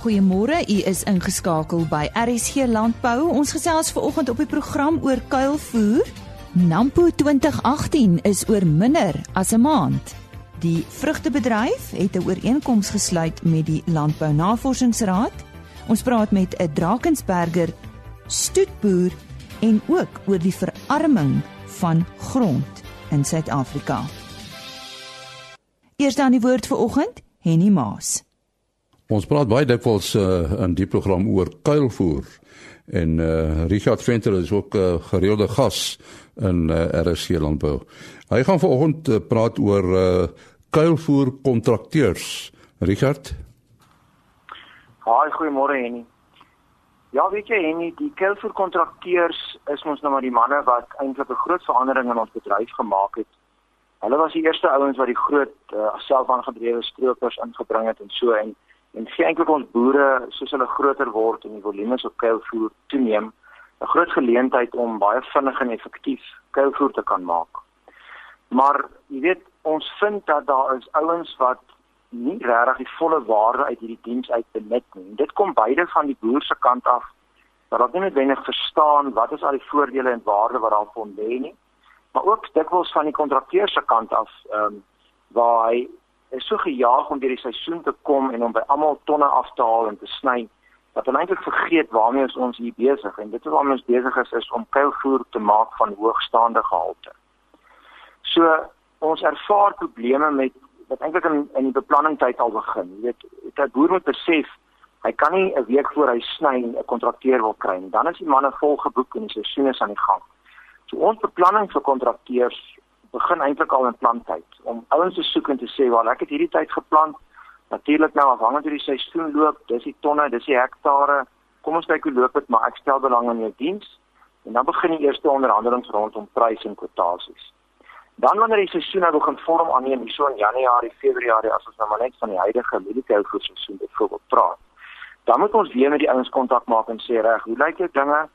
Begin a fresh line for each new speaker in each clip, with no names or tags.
Goeiemôre, u is ingeskakel by RSG Landbou. Ons gesels veraloggend op die program oor kuilvoer. Nampo 2018 is oor minder as 'n maand. Die vrugtebedryf het 'n ooreenkoms gesluit met die Landbou Navorsingsraad. Ons praat met 'n Drakensberger stoetboer en ook oor die verarming van grond in Suid-Afrika. Eers dan die woord vir oggend, Henny Maas.
Ons praat baie dikwels uh, in die program oor kuilvoer en uh, Richard Venter is ook 'n uh, gereelde gas in uh, RSC landbou. Hy gaan vanoggend uh, praat oor uh, kuilvoer kontrakteurs. Richard?
Haai, goeiemôre Henny. Ja, weet jy Henny, die kuilvoer kontrakteurs is ons nou maar die manne wat eintlik 'n groot verandering in ons bedryf gemaak het. Hulle was die eerste ouens wat die groot uh, selfaangedrewe stroopers ingebring het en so en en gee eintlik ons boere soos hulle groter word en die volumes op kuilvoer toeneem 'n groot geleentheid om baie vinnig en effektief kuilvoer te kan maak. Maar jy weet ons vind dat daar is ouens wat nie regtig die volle waarde uit hierdie diens uit benut nie. Dit kom beide van die boer se kant af dat hulle nie noodwendig verstaan wat is al die voordele en waarde wat daarvan lê nie. Maar ook dikwels van die kontrakteur se kant af ehm um, waar hy is so gejaag om deur die seisoen te kom en om by almal tonne af te haal en te sny dat hulle eintlik vergeet waarmee ons hier besig en dit is waarmee ons besig is is om kuilvoer te maak van hoogstaande gehalte. So ons ervaar probleme met wat eintlik in in die beplanning tyd al begin. Jy weet, 'n boer moet besef hy kan nie 'n week voor hy sny 'n kontrakteur wil kry nie. Dan is die manne vol geboek en die seisoen is aan die gang. So ons beplanning vir kontrakteurs begin eintlik al in plantyd om ouens te soek en te sê, "Wel, ek het hierdie tyd geplant. Natuurlik nou afhangend hoe die seisoen loop, dis die tonne, dis die hektare. Kom ons kyk hoe loop dit, maar ek stel belang in jou diens." En dan begin die eerste onderhandelings rondom prys en kwotasies. Dan wanneer die seisoen nou begin vorm aanneem, so in Januarie, Februarie, as ons nou maar net van die huidige mieliekoue seisoen byvoorbeeld praat, dan moet ons weer met die ouens kontak maak en sê, "Reg, hoe lyk dit dinge?"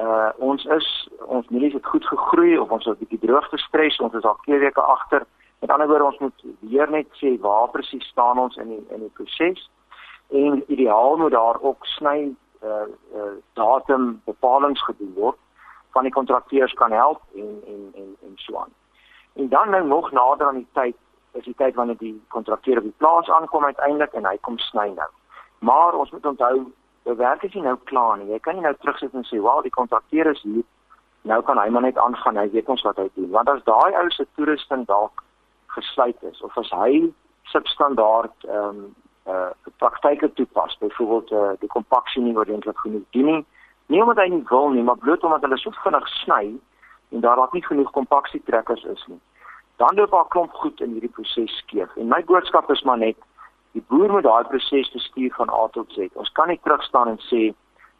Uh ons is ons mielies het goed gegroei of ons het 'n bietjie droogte stres, ons is al 2 weke agter. Met ander woorde ons moet weer net sê waar presies staan ons in die in die proses. En ideaal moet daar ook sny uh uh datum bepalinge gedoen word van die kontrakteurs kan help en en en en so aan. En dan nou nog nader aan die tyd is die tyd wanneer die kontrakteur op die plaas aankom uiteindelik en hy kom sny nou. Maar ons moet onthou jou werk is nie nou klaar nie. Jy kan nie nou terugsit en sê, "Wel, die kontrakteur is hier. Nou kan hy maar net aangaan. Hy weet ons wat hy doen." Want as daai ou se toerusting dalk gesluit is of as hy substandaard ehm um, uh praktyke toepas, byvoorbeeld uh die kompaksie nie ordentlik genoeg doen nie. Nie omdat hy nie wil nie, maar bloot omdat hulle so vinnig sny en daar dalk nie genoeg kompaksietrekkers is nie. Dan loop daar klomp goed in hierdie proses skeef. En my boodskap is maar net Die boer moet daai proses bestuur van A tot Z. Ons kan nie terug staan en sê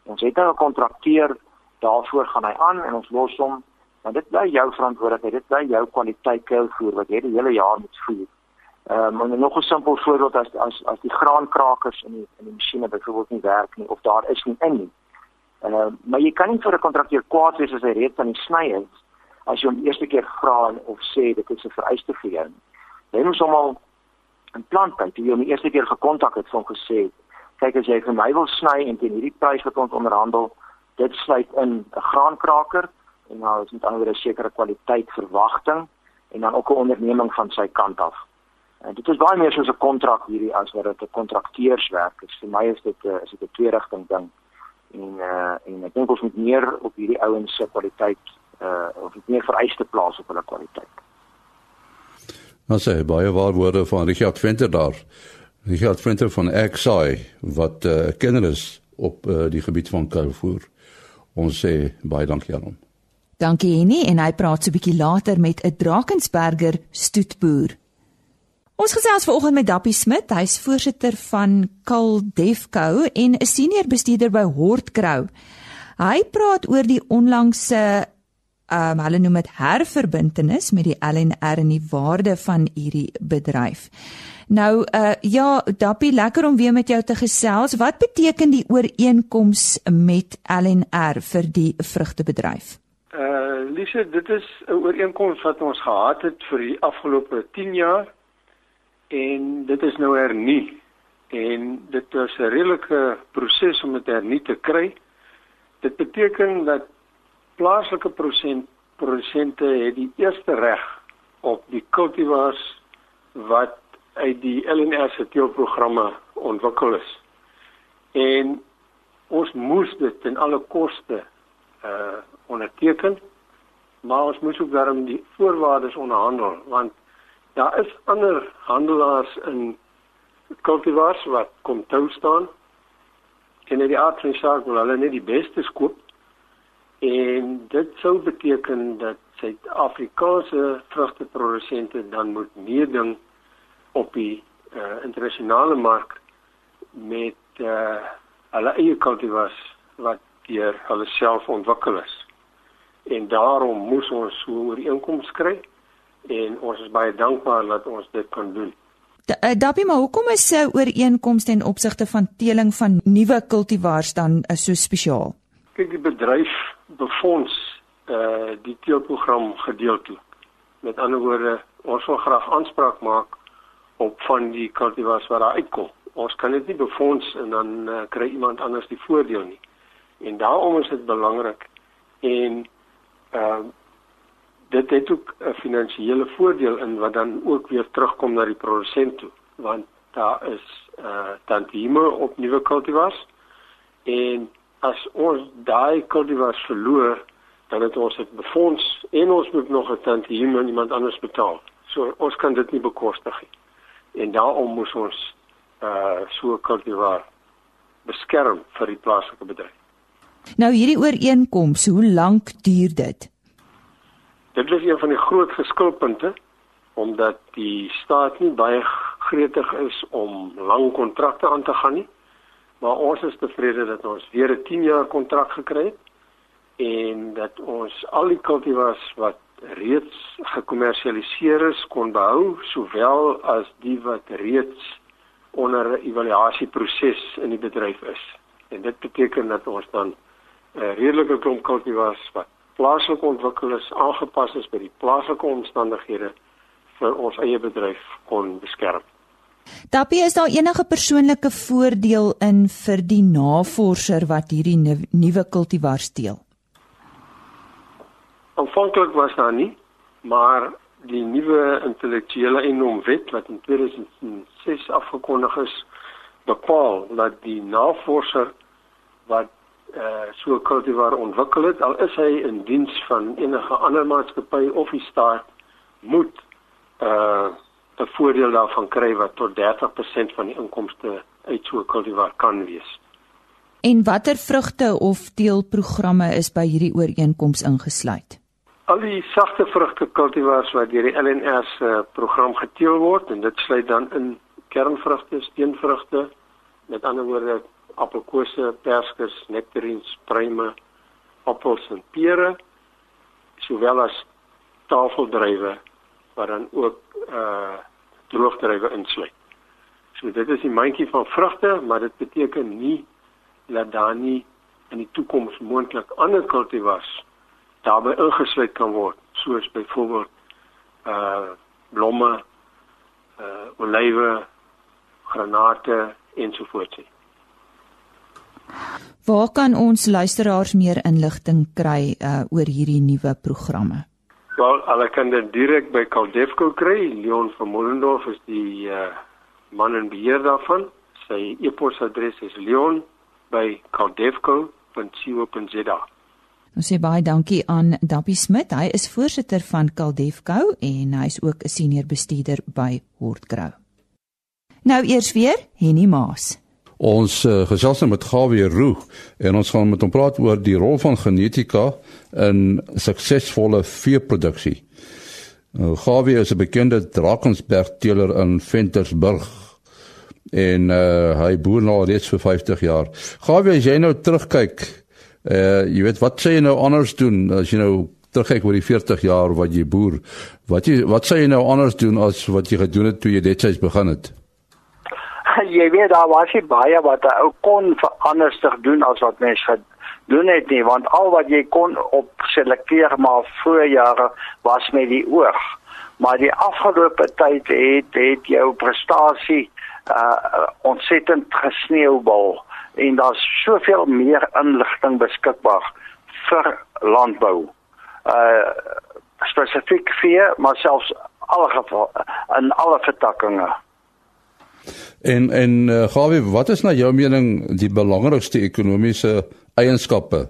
ons het nou 'n kontrakteur, daarvoor gaan hy aan en ons los hom, want dit bly jou verantwoordelikheid. Dit bly jou kwaliteit kuilvoer wat jy die hele jaar moet voer. Ehm um, nog 'n simpel voorbeeld as as as die graankrakers in die in die masjiene byvoorbeeld nie werk nie of daar is nie in nie. Ehm uh, maar jy kan nie vir 'n kontrakteur kwaad wees as hy reeds aan die sny is as jy hom die eerste keer vra of sê dit is 'n vereiste vir jou. Jy moet sommer in planttyd toe jy hom die eerste keer gekontak het van gesê kyk as jy vir my wil sny en teen hierdie prys wat ons onderhandel dit sluit in 'n graankraker en nou is met ander 'n sekere kwaliteit verwagting en dan ook 'n onderneming van sy kant af. En dit is baie meer soos 'n kontrak hierdie as wat dit 'n kontrakteurswerk is. Vir my is dit 'n is dit 'n tweerigting ding. En uh en ek dink ons moet meer op hierdie ouens se kwaliteit uh of meer vereiste plaas op hulle kwaliteit.
Nou sê baie waar woorde van Richard Venter daar. Richard Venter van XI wat 'n uh, eh, kenner is op uh, die gebied van kuilvoer. Ons sê baie dankie aan hom.
Dankie Henny en hy praat so 'n bietjie later met 'n Drakensberger stoetboer. Ons gesels vanoggend met Dappie Smit, hy's voorsitter van Kal Defco en 'n senior bestuurder by Hortcrow. Hy praat oor die onlangse ehm um, hulle noem dit herverbintenis met die LNR en die waarde van hierdie bedryf. Nou uh ja, Dappie, lekker om weer met jou te gesels. Wat beteken die ooreenkoms met LNR vir die vrugtebedryf?
Uh Lise, dit is 'n ooreenkoms wat ons gehad het vir die afgelope 10 jaar en dit is nou hernie. en dit was 'n redelike proses om dit hernie te kry. Dit beteken dat plaaslike prosent produsente het die eerste reg op die cultivars wat uit die LNR se teelprogramme ontwikkel is. En ons moes dit ten alle koste uh onderteken, maar ons moes ook daarom die voorwaardes onderhandel want daar is ander handelaars in cultivars wat kom toe staan en in die aard van die saak wil hulle net die beste koop en dit sou beteken dat Suid-Afrikaanse vrugteprodusente dan moet meeding op die uh, internasionale mark met uh, hulle eie kultivars wat deur hulle self ontwikkel is. En daarom moes ons so 'n ooreenkoms kry en ons is baie dankbaar dat ons dit kan doen.
Eh, Dappie, maar hoekom is se ooreenkomste in opsigte van teeling van nuwe kultivars dan so spesiaal?
Kyk, die bedryf befonds uh die teelprogram gedeeltelik. Met ander woorde, ons wil graag aanspraak maak op van die kultivars wat daar uitkom. Ons kan dit nie befonds en dan uh, kry iemand anders die voordeel nie. En daarom is dit belangrik en uh dit het ook 'n finansiële voordeel in wat dan ook weer terugkom na die produsent toe want daar is uh tantieme op nuwe kultivars en as ons daai kultivars verloor dan het ons dit befonds en ons moet nog 'n tantieme aan iemand anders betaal. So ons kan dit nie bekostig nie. En daarom moet ons uh so 'n kultivar beskerm vir die plaaslike bedryf
nou hierdie ooreenkoms hoe lank duur dit?
Dit is een van die groot geskilpunte omdat die staat nie baie gretig is om lang kontrakte aan te gaan nie. Maar ons is tevrede dat ons weer 'n 10 jaar kontrak gekry het en dat ons al die kultivars wat reeds gekommersialiseer is kon behou sowel as die wat reeds onder 'n evaluasieproses in die bedryf is. En dit beteken dat ons dan 'n redelike klomp kultivars wat plaaslike ontwikkel is aangepas is by die plaaslike omstandighede vir ons eie bedryf kon beskerm.
Dappie is daar enige persoonlike voordeel in vir die navorser wat hierdie nuwe kultivar steel?
Aanvanklik was daar nie, maar die nuwe intellektuele eiendomwet wat in 2006 afgekondig is, bepaal dat die navorser wat uh so kultivar ontwikkel het al is hy in diens van enige ander maatskappy of die staat moet uh 'n voordeel daarvan kry wat tot 30% van die inkomste uit so kultivar kan wees.
En watter vrugte of teelprogramme is by hierdie ooreenkoms ingesluit?
Al die sagte vrugte kultivars wat deur die LNR se uh, program geteel word en dit sluit dan in kernvrugte, steenvrugte, met ander woorde appelkose, perskes, nektarines, pruime, appels en pere, sowel as tafeldruiwe wat dan ook uh droogdruiwe insluit. So dit is die mandjie van vrugte, maar dit beteken nie dat daar nie in die toekoms moontlik ander kultivars daarbey ingesluit kan word, soos byvoorbeeld uh blomme, uh olywe, granate ensovoorts.
Waar kan ons luisteraars meer inligting kry uh, oor hierdie nuwe programme?
Wel, hulle kan dit direk by Caldefco kry. Leon van Mollendorf is die uh, man en beheer daarvan. Sy e-posadres is leon@caldefco.co.za.
Ons sê baie dankie aan Dappie Smit. Hy is voorsitter van Caldefco en hy is ook 'n senior bestuurder by Hortgrow. Nou eers weer Henny Maas.
Ons uh, gesels nou met Gawie Roo en ons gaan met hom praat oor die rol van genetika in suksesvolle veeproduksie. Nou Gawie is 'n bekende Drakensberg teeler in Ventersburg en uh, hy boer nou reeds vir 50 jaar. Gawie, as jy nou terugkyk, uh, jy weet wat sê jy nou anders doen as jy nou terugkyk oor die 40 jaar wat jy boer? Wat jy wat sê jy nou anders doen as wat jy gedoen het toe jy detyds begin het?
Jy weet daar was nie baie wat hy kon anderstig doen as wat mens gedoen het nie want al wat jy kon op selekteer maar vroeë jare was met die oog maar die afgelope tyd het het jou prestasie uh ontsettend gesneeubal en daar's soveel meer inligting beskikbaar vir landbou. Uh spesifiek vir maar selfs alle geval in alle vertakkings.
En en uh, Gawie, wat is na jou mening die belangrikste ekonomiese eienskappe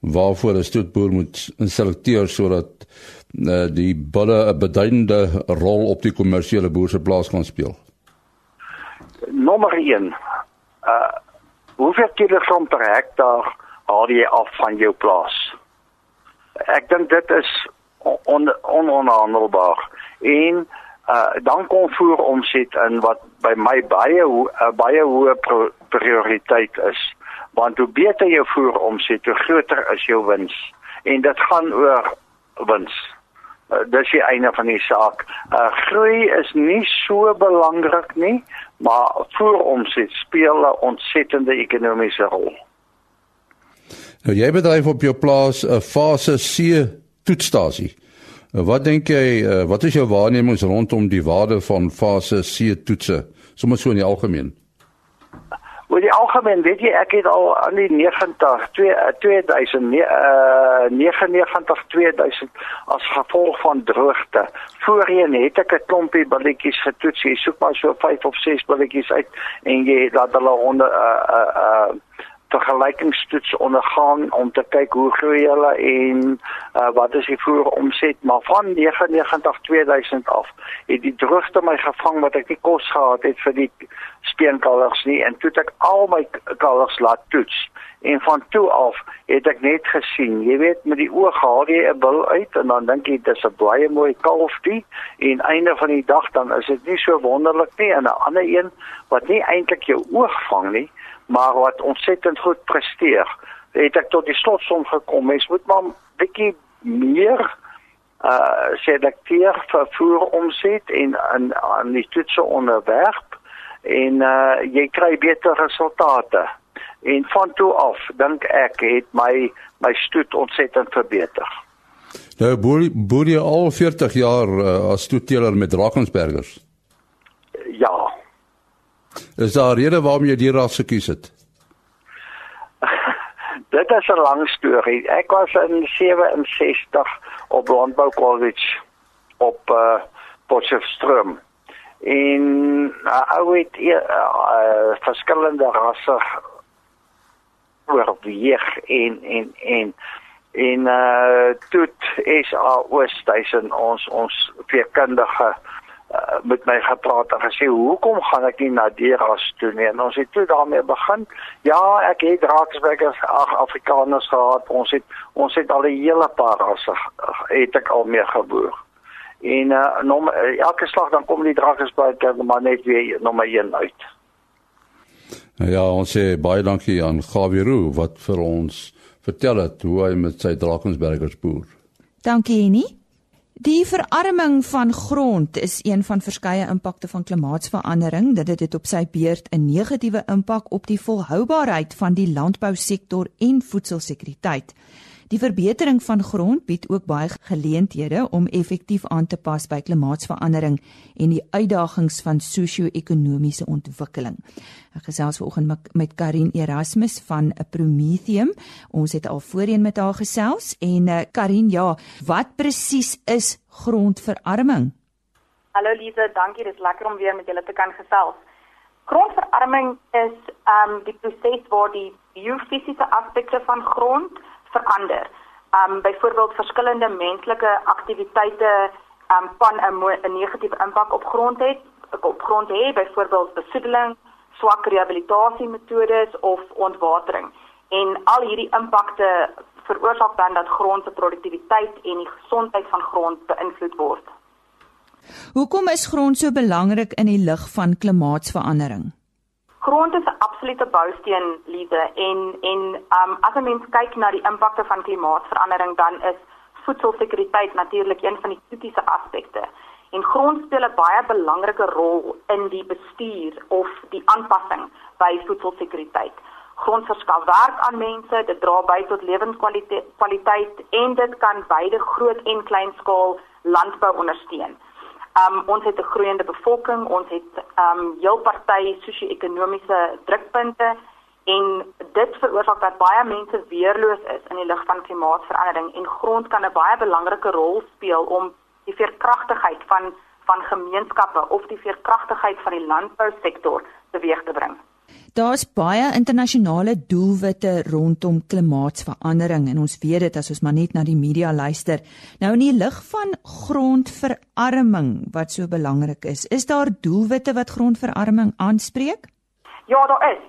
waarvoor 'n stoetboer moet selekteer sodat uh, die bulle 'n beduidende rol op die kommersiële boer se plaas kan speel?
Nommer 1. Uh hoeveel kilogram per hektaar haal jy af van jou plaas? Ek dink dit is on, ononhandelbaar. En uh dan kom voer omset in wat by my baie uh, baie hoë prioriteit is. Want hoe beter jou voer omset hoe groter is jou wins. En dit gaan oor wins. Uh, dis die einde van die saak. Uh, groei is nie so belangrik nie maar voer omset speel 'n ontsettende ekonomiese rol.
Nou jy bedryf op jou plaas 'n fase C toetsstasie wat dink jy uh, wat is jou waarnemings rondom die waarde van fase C toetse sommer so in die algemeen?
Oor die algemeen weet jy ek het al aan die 90 2000 uh 99 2000 as gevolg van droogte. Voorheen het ek 'n klompie balletjies getoets. Jy soek maar so 5 of 6 balletjies uit en jy laat hulle onder uh uh, uh vergelykingstoets ondergaan om te kyk hoe groei hulle en uh, wat is die voer omset. Maar van 99 2000 af het die droogte my gevang wat ek nie kos gehad het vir die speenkalvers nie. En toe het ek al my kalvers laat toets. En van toe af het ek net gesien jy weet met die oog haal jy 'n bil uit en dan dink jy dis 'n baie mooi kalf die. En einde van die dag dan is dit nie so wonderlik nie. En 'n ander een wat nie eintlik jou oog vang nie maar wat ontsettend goed presteer. Het ek tot die slotsom gekom, mens moet maar bietjie meer uh selekteer vir voer omset en aan aan die toetse onderwerp en uh jy kry beter resultate. En van toe af dink ek het my my stoet ontsettend verbeter.
Nou boer boer jy al 40 jaar uh, as stoetteler met Drakensbergers? Is daar 'n rede waarom jy die ras gekies het?
Dit is 'n lang storie. Ek was in 67 op Landbou College op uh, Potchefstroom. En uh, ou het uh, uh, verskillende rasse oorweeg en en en en uh toe is al Oosthuizen ons ons veerkundige uh, met my gepraat en gesê hoekom gaan ek nie na die ras toe nie? En ons het toe daarmee begin. Ja ek het Drakensbergers ag Afrikaners gehad. Ons het ons het al 'n hele paar rasse het ek al mee geboer. En uh, nom, elke slag dan kom die Drakensbergers maar net weer nommer 1 uit.
Nou ja ons sê baie dankie aan Gawiru wat vir ons vertel het hoe hy met sy Drakensbergers boer.
Dankie Henny Die verarming van grond is een van verskeie impakte van klimaatsverandering dit op sy beurt 'n negatiewe impak op die volhoubaarheid van die landbousektor en voedselsekuriteit. Die verbetering van grond bied ook baie geleenthede om effektief aan te pas by klimaatsverandering en die uitdagings van sosio-ekonomiese ontwikkeling. Ek gesels vanoggend met Karin Erasmus van Prometheum. Ons het al voorheen met haar gesels en uh, Karin, ja, wat presies is grondverarming?
Hallo Lize, dankie, dit is lekker om weer met julle te kan gesels. Grondverarming is ehm um, die proses waar die biofisiese aspekte van grond verander. Um byvoorbeeld verskillende menslike aktiwiteite um van 'n negatiewe impak op grond het, op grond het, byvoorbeeld besoedeling, swak rehabilitasiemetodes of ontwatering. En al hierdie impakte veroorsaak dan dat grond se produktiwiteit en die gesondheid van grond beïnvloed word.
Hoekom is grond so belangrik in die lig van klimaatsverandering?
Grond is 'n absolute bousteen liefde en en um, as 'n mens kyk na die impakte van klimaatsverandering dan is voedselsekuriteit natuurlik een van die kritiese aspekte en grond speel 'n baie belangrike rol in die bestuur of die aanpassing by voedselsekuriteit. Grond verskaf werk aan mense, dit dra by tot lewenskwaliteit en dit kan beide groot en klein skaal landbou ondersteun. Um ons het 'n groeiende bevolking, ons het um heel party sosio-ekonomiese drukpunte en dit veroorsaak dat baie mense weerloos is in die lig van klimaatsverandering en grond kan 'n baie belangrike rol speel om die veerkragtigheid van van gemeenskappe of die veerkragtigheid van die landbousektor teweeg te bring.
Daar's baie internasionale doelwitte rondom klimaatsverandering en ons weet dit as ons maar net na die media luister. Nou in die lig van grondverarming wat so belangrik is, is daar doelwitte wat grondverarming aanspreek?
Ja, daar is.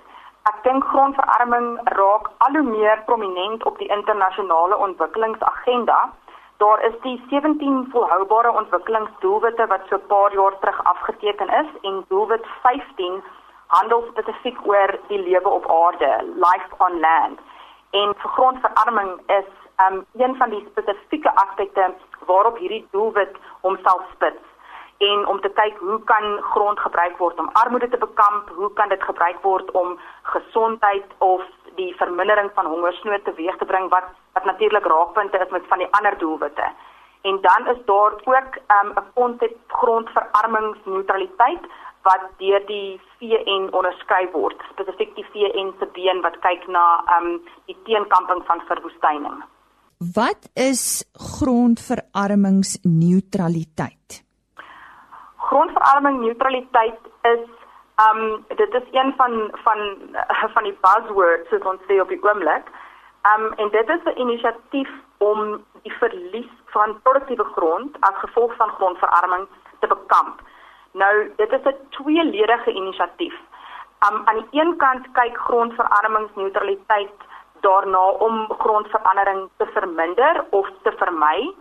Ek dink grondverarming raak al hoe meer prominent op die internasionale ontwikkelingsagenda. Daar is die 17 volhoubare ontwikkelingsdoelwitte wat so 'n paar jaar terug afgeteken is en doelwit 15 handel spesifiek oor die lewe op aarde, life on land. En vir grondverarming is um een van die spesifieke aspekte waarop hierdie doelwit homself spits en om te kyk hoe kan grond gebruik word om armoede te bekamp, hoe kan dit gebruik word om gesondheid of die vermindering van hongersnood teweeg te bring wat wat natuurlik raakpunte is met van die ander doelwitte. En dan is daar ook um, 'n um, konsep grondverarmingsneutraliteit wat deur die VN onderskryf word, spesifiek die VN se been wat kyk na um die teenkamping van verwoestyning.
Wat is grondverarmingsneutraliteit?
Grondverarming neutraliteit is um dit is een van van van die buzzwords soos ons sê op die oomblik. Um en dit is 'n inisiatief om die verlies van produktiewe grond as gevolg van grondverarming te bekamp. Nou, dit is 'n tweeledige inisiatief. Um, aan die een kant kyk grondverarmingsneutraliteit daarna om grondverandering te verminder of te vermy.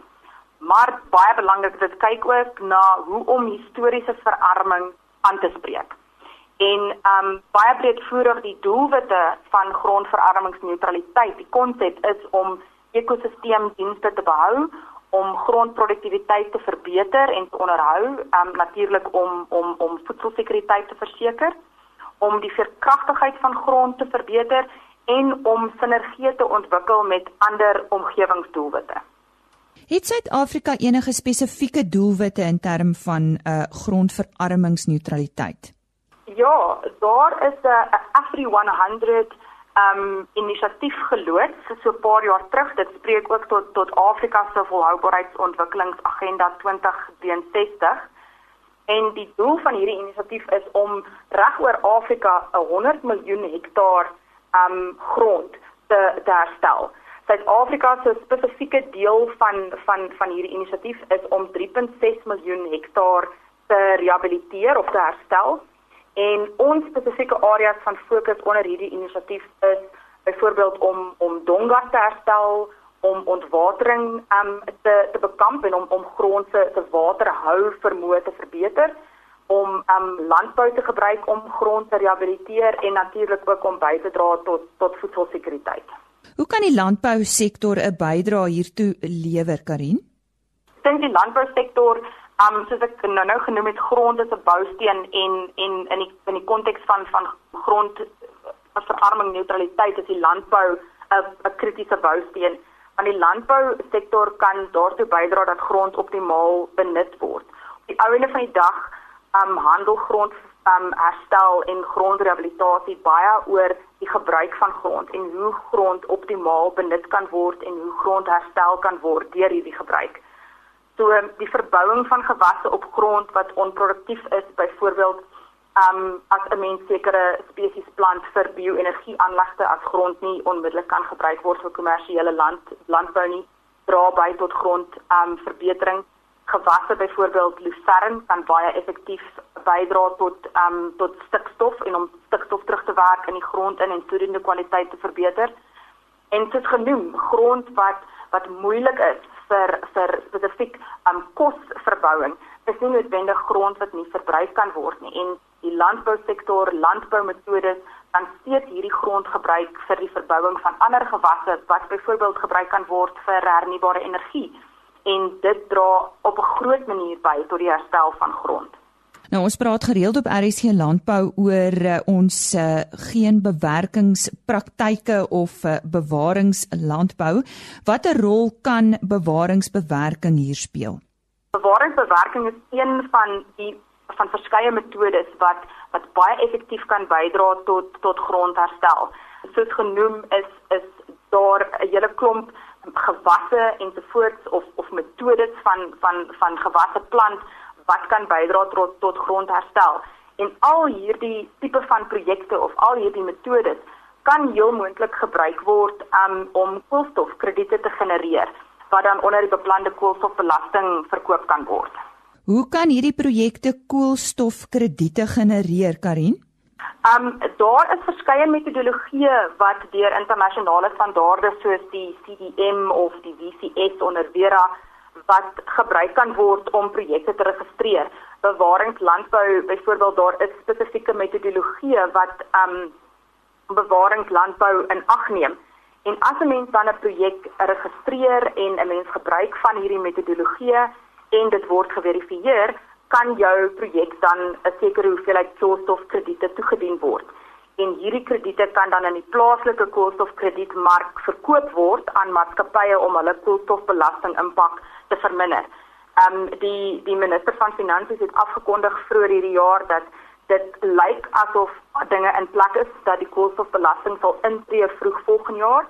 Maar baie belangrik, dit kyk ook na hoe om historiese verarming aan te spreek. En um baie breedvoerig die doelwitte van grondverarmingsneutraliteit, die konsep is om ekosisteemdienste te behou om grondproduktiwiteit te verbeter en te onderhou, um, natuurlik om om om voedselsekuriteit te verseker, om die verkragtigheid van grond te verbeter en om sinergie te ontwikkel met ander omgewingsdoelwitte.
Het Suid-Afrika enige spesifieke doelwitte in term van 'n uh, grondverarmingsneutraliteit?
Ja, daar is 'n uh, Afri 100 um inisiatief geloods so 'n paar jaar terug. Dit spreek ook tot tot Afrika se volhoubaarheidsontwikkelingsagenda 2063. En die doel van hierdie inisiatief is om regoor Afrika 'n 100 miljoen hektaar um grond te te herstel. Suid-Afrika se spesifieke deel van van van hierdie inisiatief is om 3.6 miljoen hektaar te rehabiliteer of te herstel. En ons spesifieke areas van fokus onder hierdie inisiatief is byvoorbeeld om om dongas te herstel, om ontwatering um, te te bekamp en om om grond se se waterhou vermoë te verbeter, om um, landbou te gebruik om grond te rehabiliteer en natuurlik ook om by te dra tot tot voedselsekuriteit.
Hoe kan die landbousektor 'n bydrae hiertoe lewer, Karin?
Ek dink die landbousektor Um soos ek nou nou genoem het grond is 'n bousteen en en in die in die konteks van van grond as verarming neutraliteit is die landbou 'n 'n kritiese bousteen want die landbousektor kan daartoe bydra dat grond optimaal benut word. Op die ou ende van die dag um handel grond um herstel en grondrehabilitasie baie oor die gebruik van grond en hoe grond optimaal benut kan word en hoe grond herstel kan word deur hierdie gebruik. So die verbouing van gewasse op grond wat onproduktief is, byvoorbeeld um as 'n mens sekere spesies plant vir bio-energieaanlegte as grond nie onmiddellik kan gebruik word vir kommersiële land landbou nie, dra by tot grond um verbetering. Gewasse byvoorbeeld lucern kan baie effektief bydra tot um tot stikstof en om stikstof terug te werk in die grond in en sodoende kwaliteit te verbeter. En dit genoem grond wat wat moeilik is vir vir spesifiek um kosverbouing is nie noodwendig grond wat nie verbruik kan word nie en die landbousektor landboumetodes dan steeds hierdie grond gebruik vir die verbouing van ander gewasse wat byvoorbeeld gebruik kan word vir hernubare energie en dit dra op 'n groot manier by tot die herstel van grond.
Nou ons praat gereeld op RSG landbou oor uh, ons uh, geen bewerkingspraktyke of uh, bewaringslandbou. Watter rol kan bewaringsbewerking hier speel?
Bewaringsbewerking is een van die van verskeie metodes wat wat baie effektief kan bydra tot tot grondherstel. Soos genoem is is daar 'n hele klomp gewasse ensovoorts of of metodes van van van gewasse plant wat kan bydra tot tot grondherstel. En al hierdie tipe van projekte of al hierdie metodes kan heel moontlik gebruik word um, om koolstofkrediete te genereer wat dan onder die beplande koolstofbelasting verkoop kan word.
Hoe kan hierdie projekte koolstofkrediete genereer, Karin?
Um daar is verskeie metodologieë wat deur internasionale standaarde soos die CDM of die WCS onder Vera wat gebruik kan word om projekte te registreer. Bewaringslandbou byvoorbeeld daar is spesifieke metodologieë wat um bewaringslandbou in ag neem. En as 'n mens dan 'n projek registreer en 'n mens gebruik van hierdie metodologieë en dit word geverifieer, kan jou projek dan 'n sekere hoeveelheid koolstofkrediete toegedien word. En hierdie krediete kan dan in die plaaslike koolstofkredietmark verkoop word aan maatskappye om hulle koolstofbelasting impak te verminder. Ehm um, die die minister van finansies het afgekondig vroeër hierdie jaar dat dit lyk asof dinge in plek is dat die koolstofbelasting sal intree vroeg volgende jaar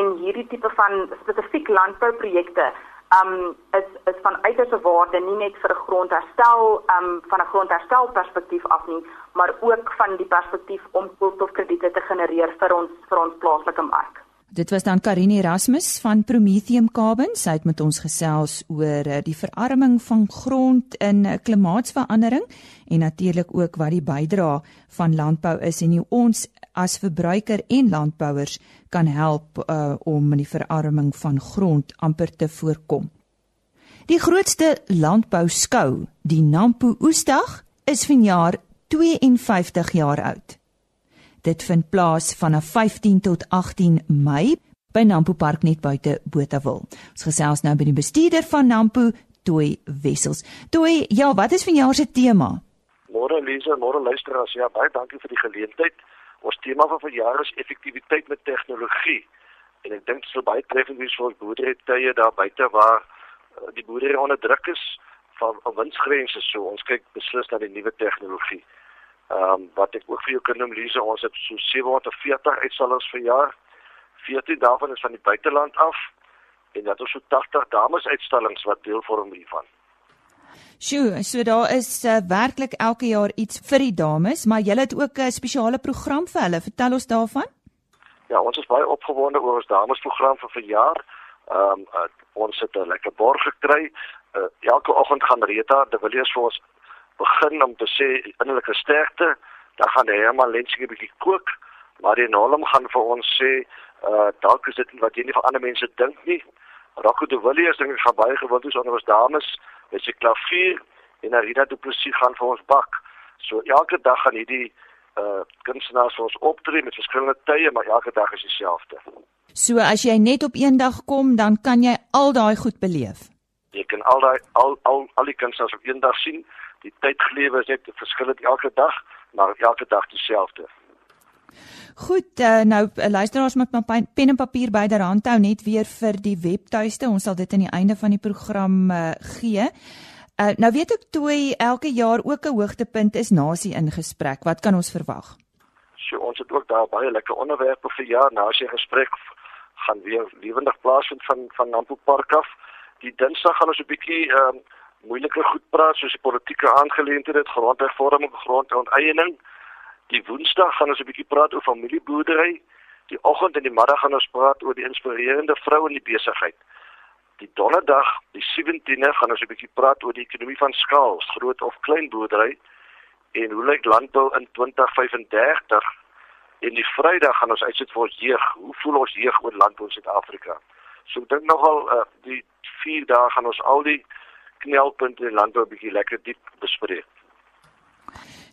en hierdie tipe van spesifiek landbouprojekte um is is van uiterste waarde nie net vir 'n grondherstel um van 'n grondherstel perspektief af nie, maar ook van die perspektief om koolstofkrediete te genereer vir ons vir ons plaaslike mark.
Dit was dan Karin Erasmus van Prometheum Carbon. Sy het met ons gesels oor eh, die verarming van grond in eh, klimaatsverandering en natuurlik ook wat die bydrae van landbou is en hoe ons as verbruiker en landbouers kan help uh, om die verarming van grond amper te voorkom. Die grootste landbouskou, die Nampo Oesdag, is vanjaar 52 jaar oud. Dit vind plaas van 15 tot 18 Mei by Nampo Park net buite Botawil. Ons gesels nou by die bestuurder van Nampo, Toy Wessels. Toy, ja, wat is vanjaar se tema?
Môre Lise, môre luisteraars. Ja, baie dankie vir die geleentheid. Ons tema van verjaar is effektiwiteit met tegnologie. En ek dink dit sal baie treffend wees vir ons boerderytye daar buite waar uh, die boerdery onder druk is van winsgrense so. Ons kyk beslis na die nuwe tegnologie. Ehm um, wat ek ook vir jou kan noem Lise, ons het so 740 uitstallings vir jaar. 14 daarvan is van die buiteland af en dat ons so 80 dames uitstallings wat deel vorm hiervan.
Sjoe, so daar is uh, werklik elke jaar iets vir die dames, maar jy het ook 'n spesiale program vir hulle. Vertel ons daarvan.
Ja, ons is baie opgewonde oor ons damesprogram vir verjaar. Ehm um, uh, ons het 'n lekker borg gekry. Uh, elke oggend gaan Rita de Villiers vir ons begin om te sê innerlike sterkte. Dan gaan hy helemaal lensie 'n bietjie kook, maar die Nolm gaan vir ons sê, uh dalk is dit wat jy nie vir ander mense dink nie. Rocco de Villiers dink ek gaan baie gewild wees onder ons dames met sy klavier en Arina Du Plessis gaan vir ons bak. So elke dag gaan hierdie uh kunstenaars vir ons optree met verskillende tye, maar elke dag is dieselfde.
So as jy net op een dag kom, dan kan jy al daai goed beleef.
Jy kan al daai al al al die kunstenaars op een dag sien. Die tydgelewe is net verskillend elke dag, maar elke dag dieselfde.
Goed, uh, nou eh, luisteraars moet maar pen en papier byderhand hou net weer vir die webtuiste. Ons sal dit aan die einde van die program uh, gee. Uh, nou weet ek toe elke jaar ook 'n hoogtepunt is nasie in gesprek. Wat kan ons verwag?
So ons het ook daar baie lekker onderwerpe vir jaar nasie gesprek gaan weer lewendig plaasvind van van Nampo Park af. Die Dinsdag gaan ons 'n bietjie ehm uh, moeilike goed praat soos die politieke aangeleenthede, grondhervorming, grondeiening. Die Woensdag gaan ons 'n bietjie praat oor familieboerdery. Die oggend en die middag gaan ons praat oor die inspirerende vrou in die besigheid. Die Donderdag, die 17de, gaan ons 'n bietjie praat oor die ekonomie van skaal, groot of klein boerdery en hoe lyk landbou in 2035? En die Vrydag gaan ons uitsit vir ons jeug. Hoe voel ons jeug oor landbou in Suid-Afrika? So ek dink nogal uh, die 4 dae gaan ons al die knelpunte in landbou 'n bietjie lekker diep bespreek.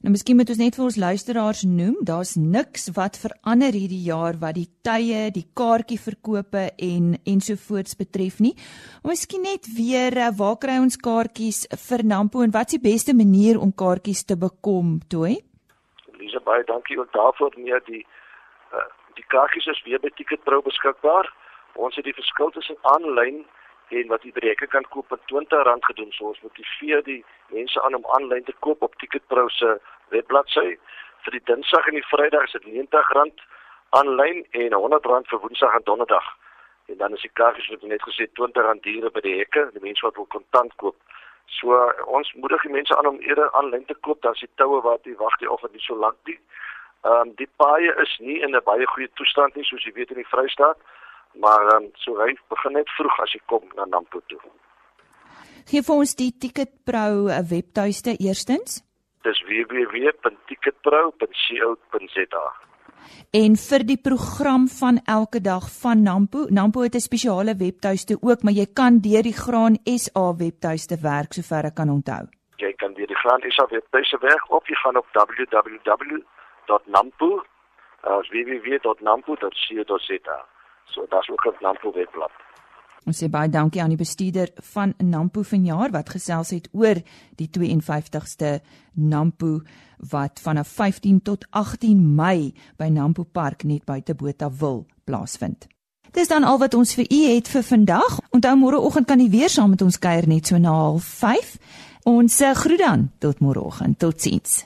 Nou miskien moet ons net vir ons luisteraars noem, daar's niks wat verander hierdie jaar wat die tye, die kaartjieverkope en ensovoorts betref nie. Miskien net weer eh, waar kry ons kaartjies vir Nampo en wat's die beste manier om kaartjies te bekom, Toy?
Lisa baie dankie ook daarvoor meer die uh, die kaartjies is weer by Ticketpro beskikbaar. Ons het die verskil tussen aanlyn en wat u by die hekke kan koop vir R20 gedoen. So ons motiveer die mense aan om aanlyn te koop op Ticketpro se webbladsy. Vir die Dinsdag en die Vrydag is dit R90 aanlyn en R100 vir Woensdag en Donderdag. En dan is die kaartjies wat net gesê R20 duur by die hekke, die mense wat wil kontant koop. So ons moedig die mense aan om eerder aanlyn te koop dan as die toue wat jy wag die of dit so lank nie. Ehm um, die paaie is nie in 'n baie goeie toestand nie soos jy weet in die Vrystaat, maar ehm um, so hy begin net vroeg as jy kom na Nampo toe.
Gee vir ons die Ticketpro eh, webtuiste eerstens.
Dis www.ticketpro.co.za.
En vir die program van elke dag van Nampo, Nampo het 'n spesiale webtuiste ook, maar jy kan deur die Graan SA webtuiste werk sover ek kan onthou.
Jy kan deur die Graan SA webtuiste werk of jy gaan op www.nampo uh, www.nampo.co.za. So daar's ook 'n Nampo webblad.
Ons sê baie dankie aan die bestuurder van Nampo vanjaar wat gesels het oor die 52ste Nampo wat vanaf 15 tot 18 Mei by Nampo Park net buite Botawil plaasvind. Dis dan al wat ons vir u het vir vandag. Onthou môreoggend kan u weer saam met ons kuier net so na 05:30. Ons eh, groet dan tot môreoggend. Totsiens.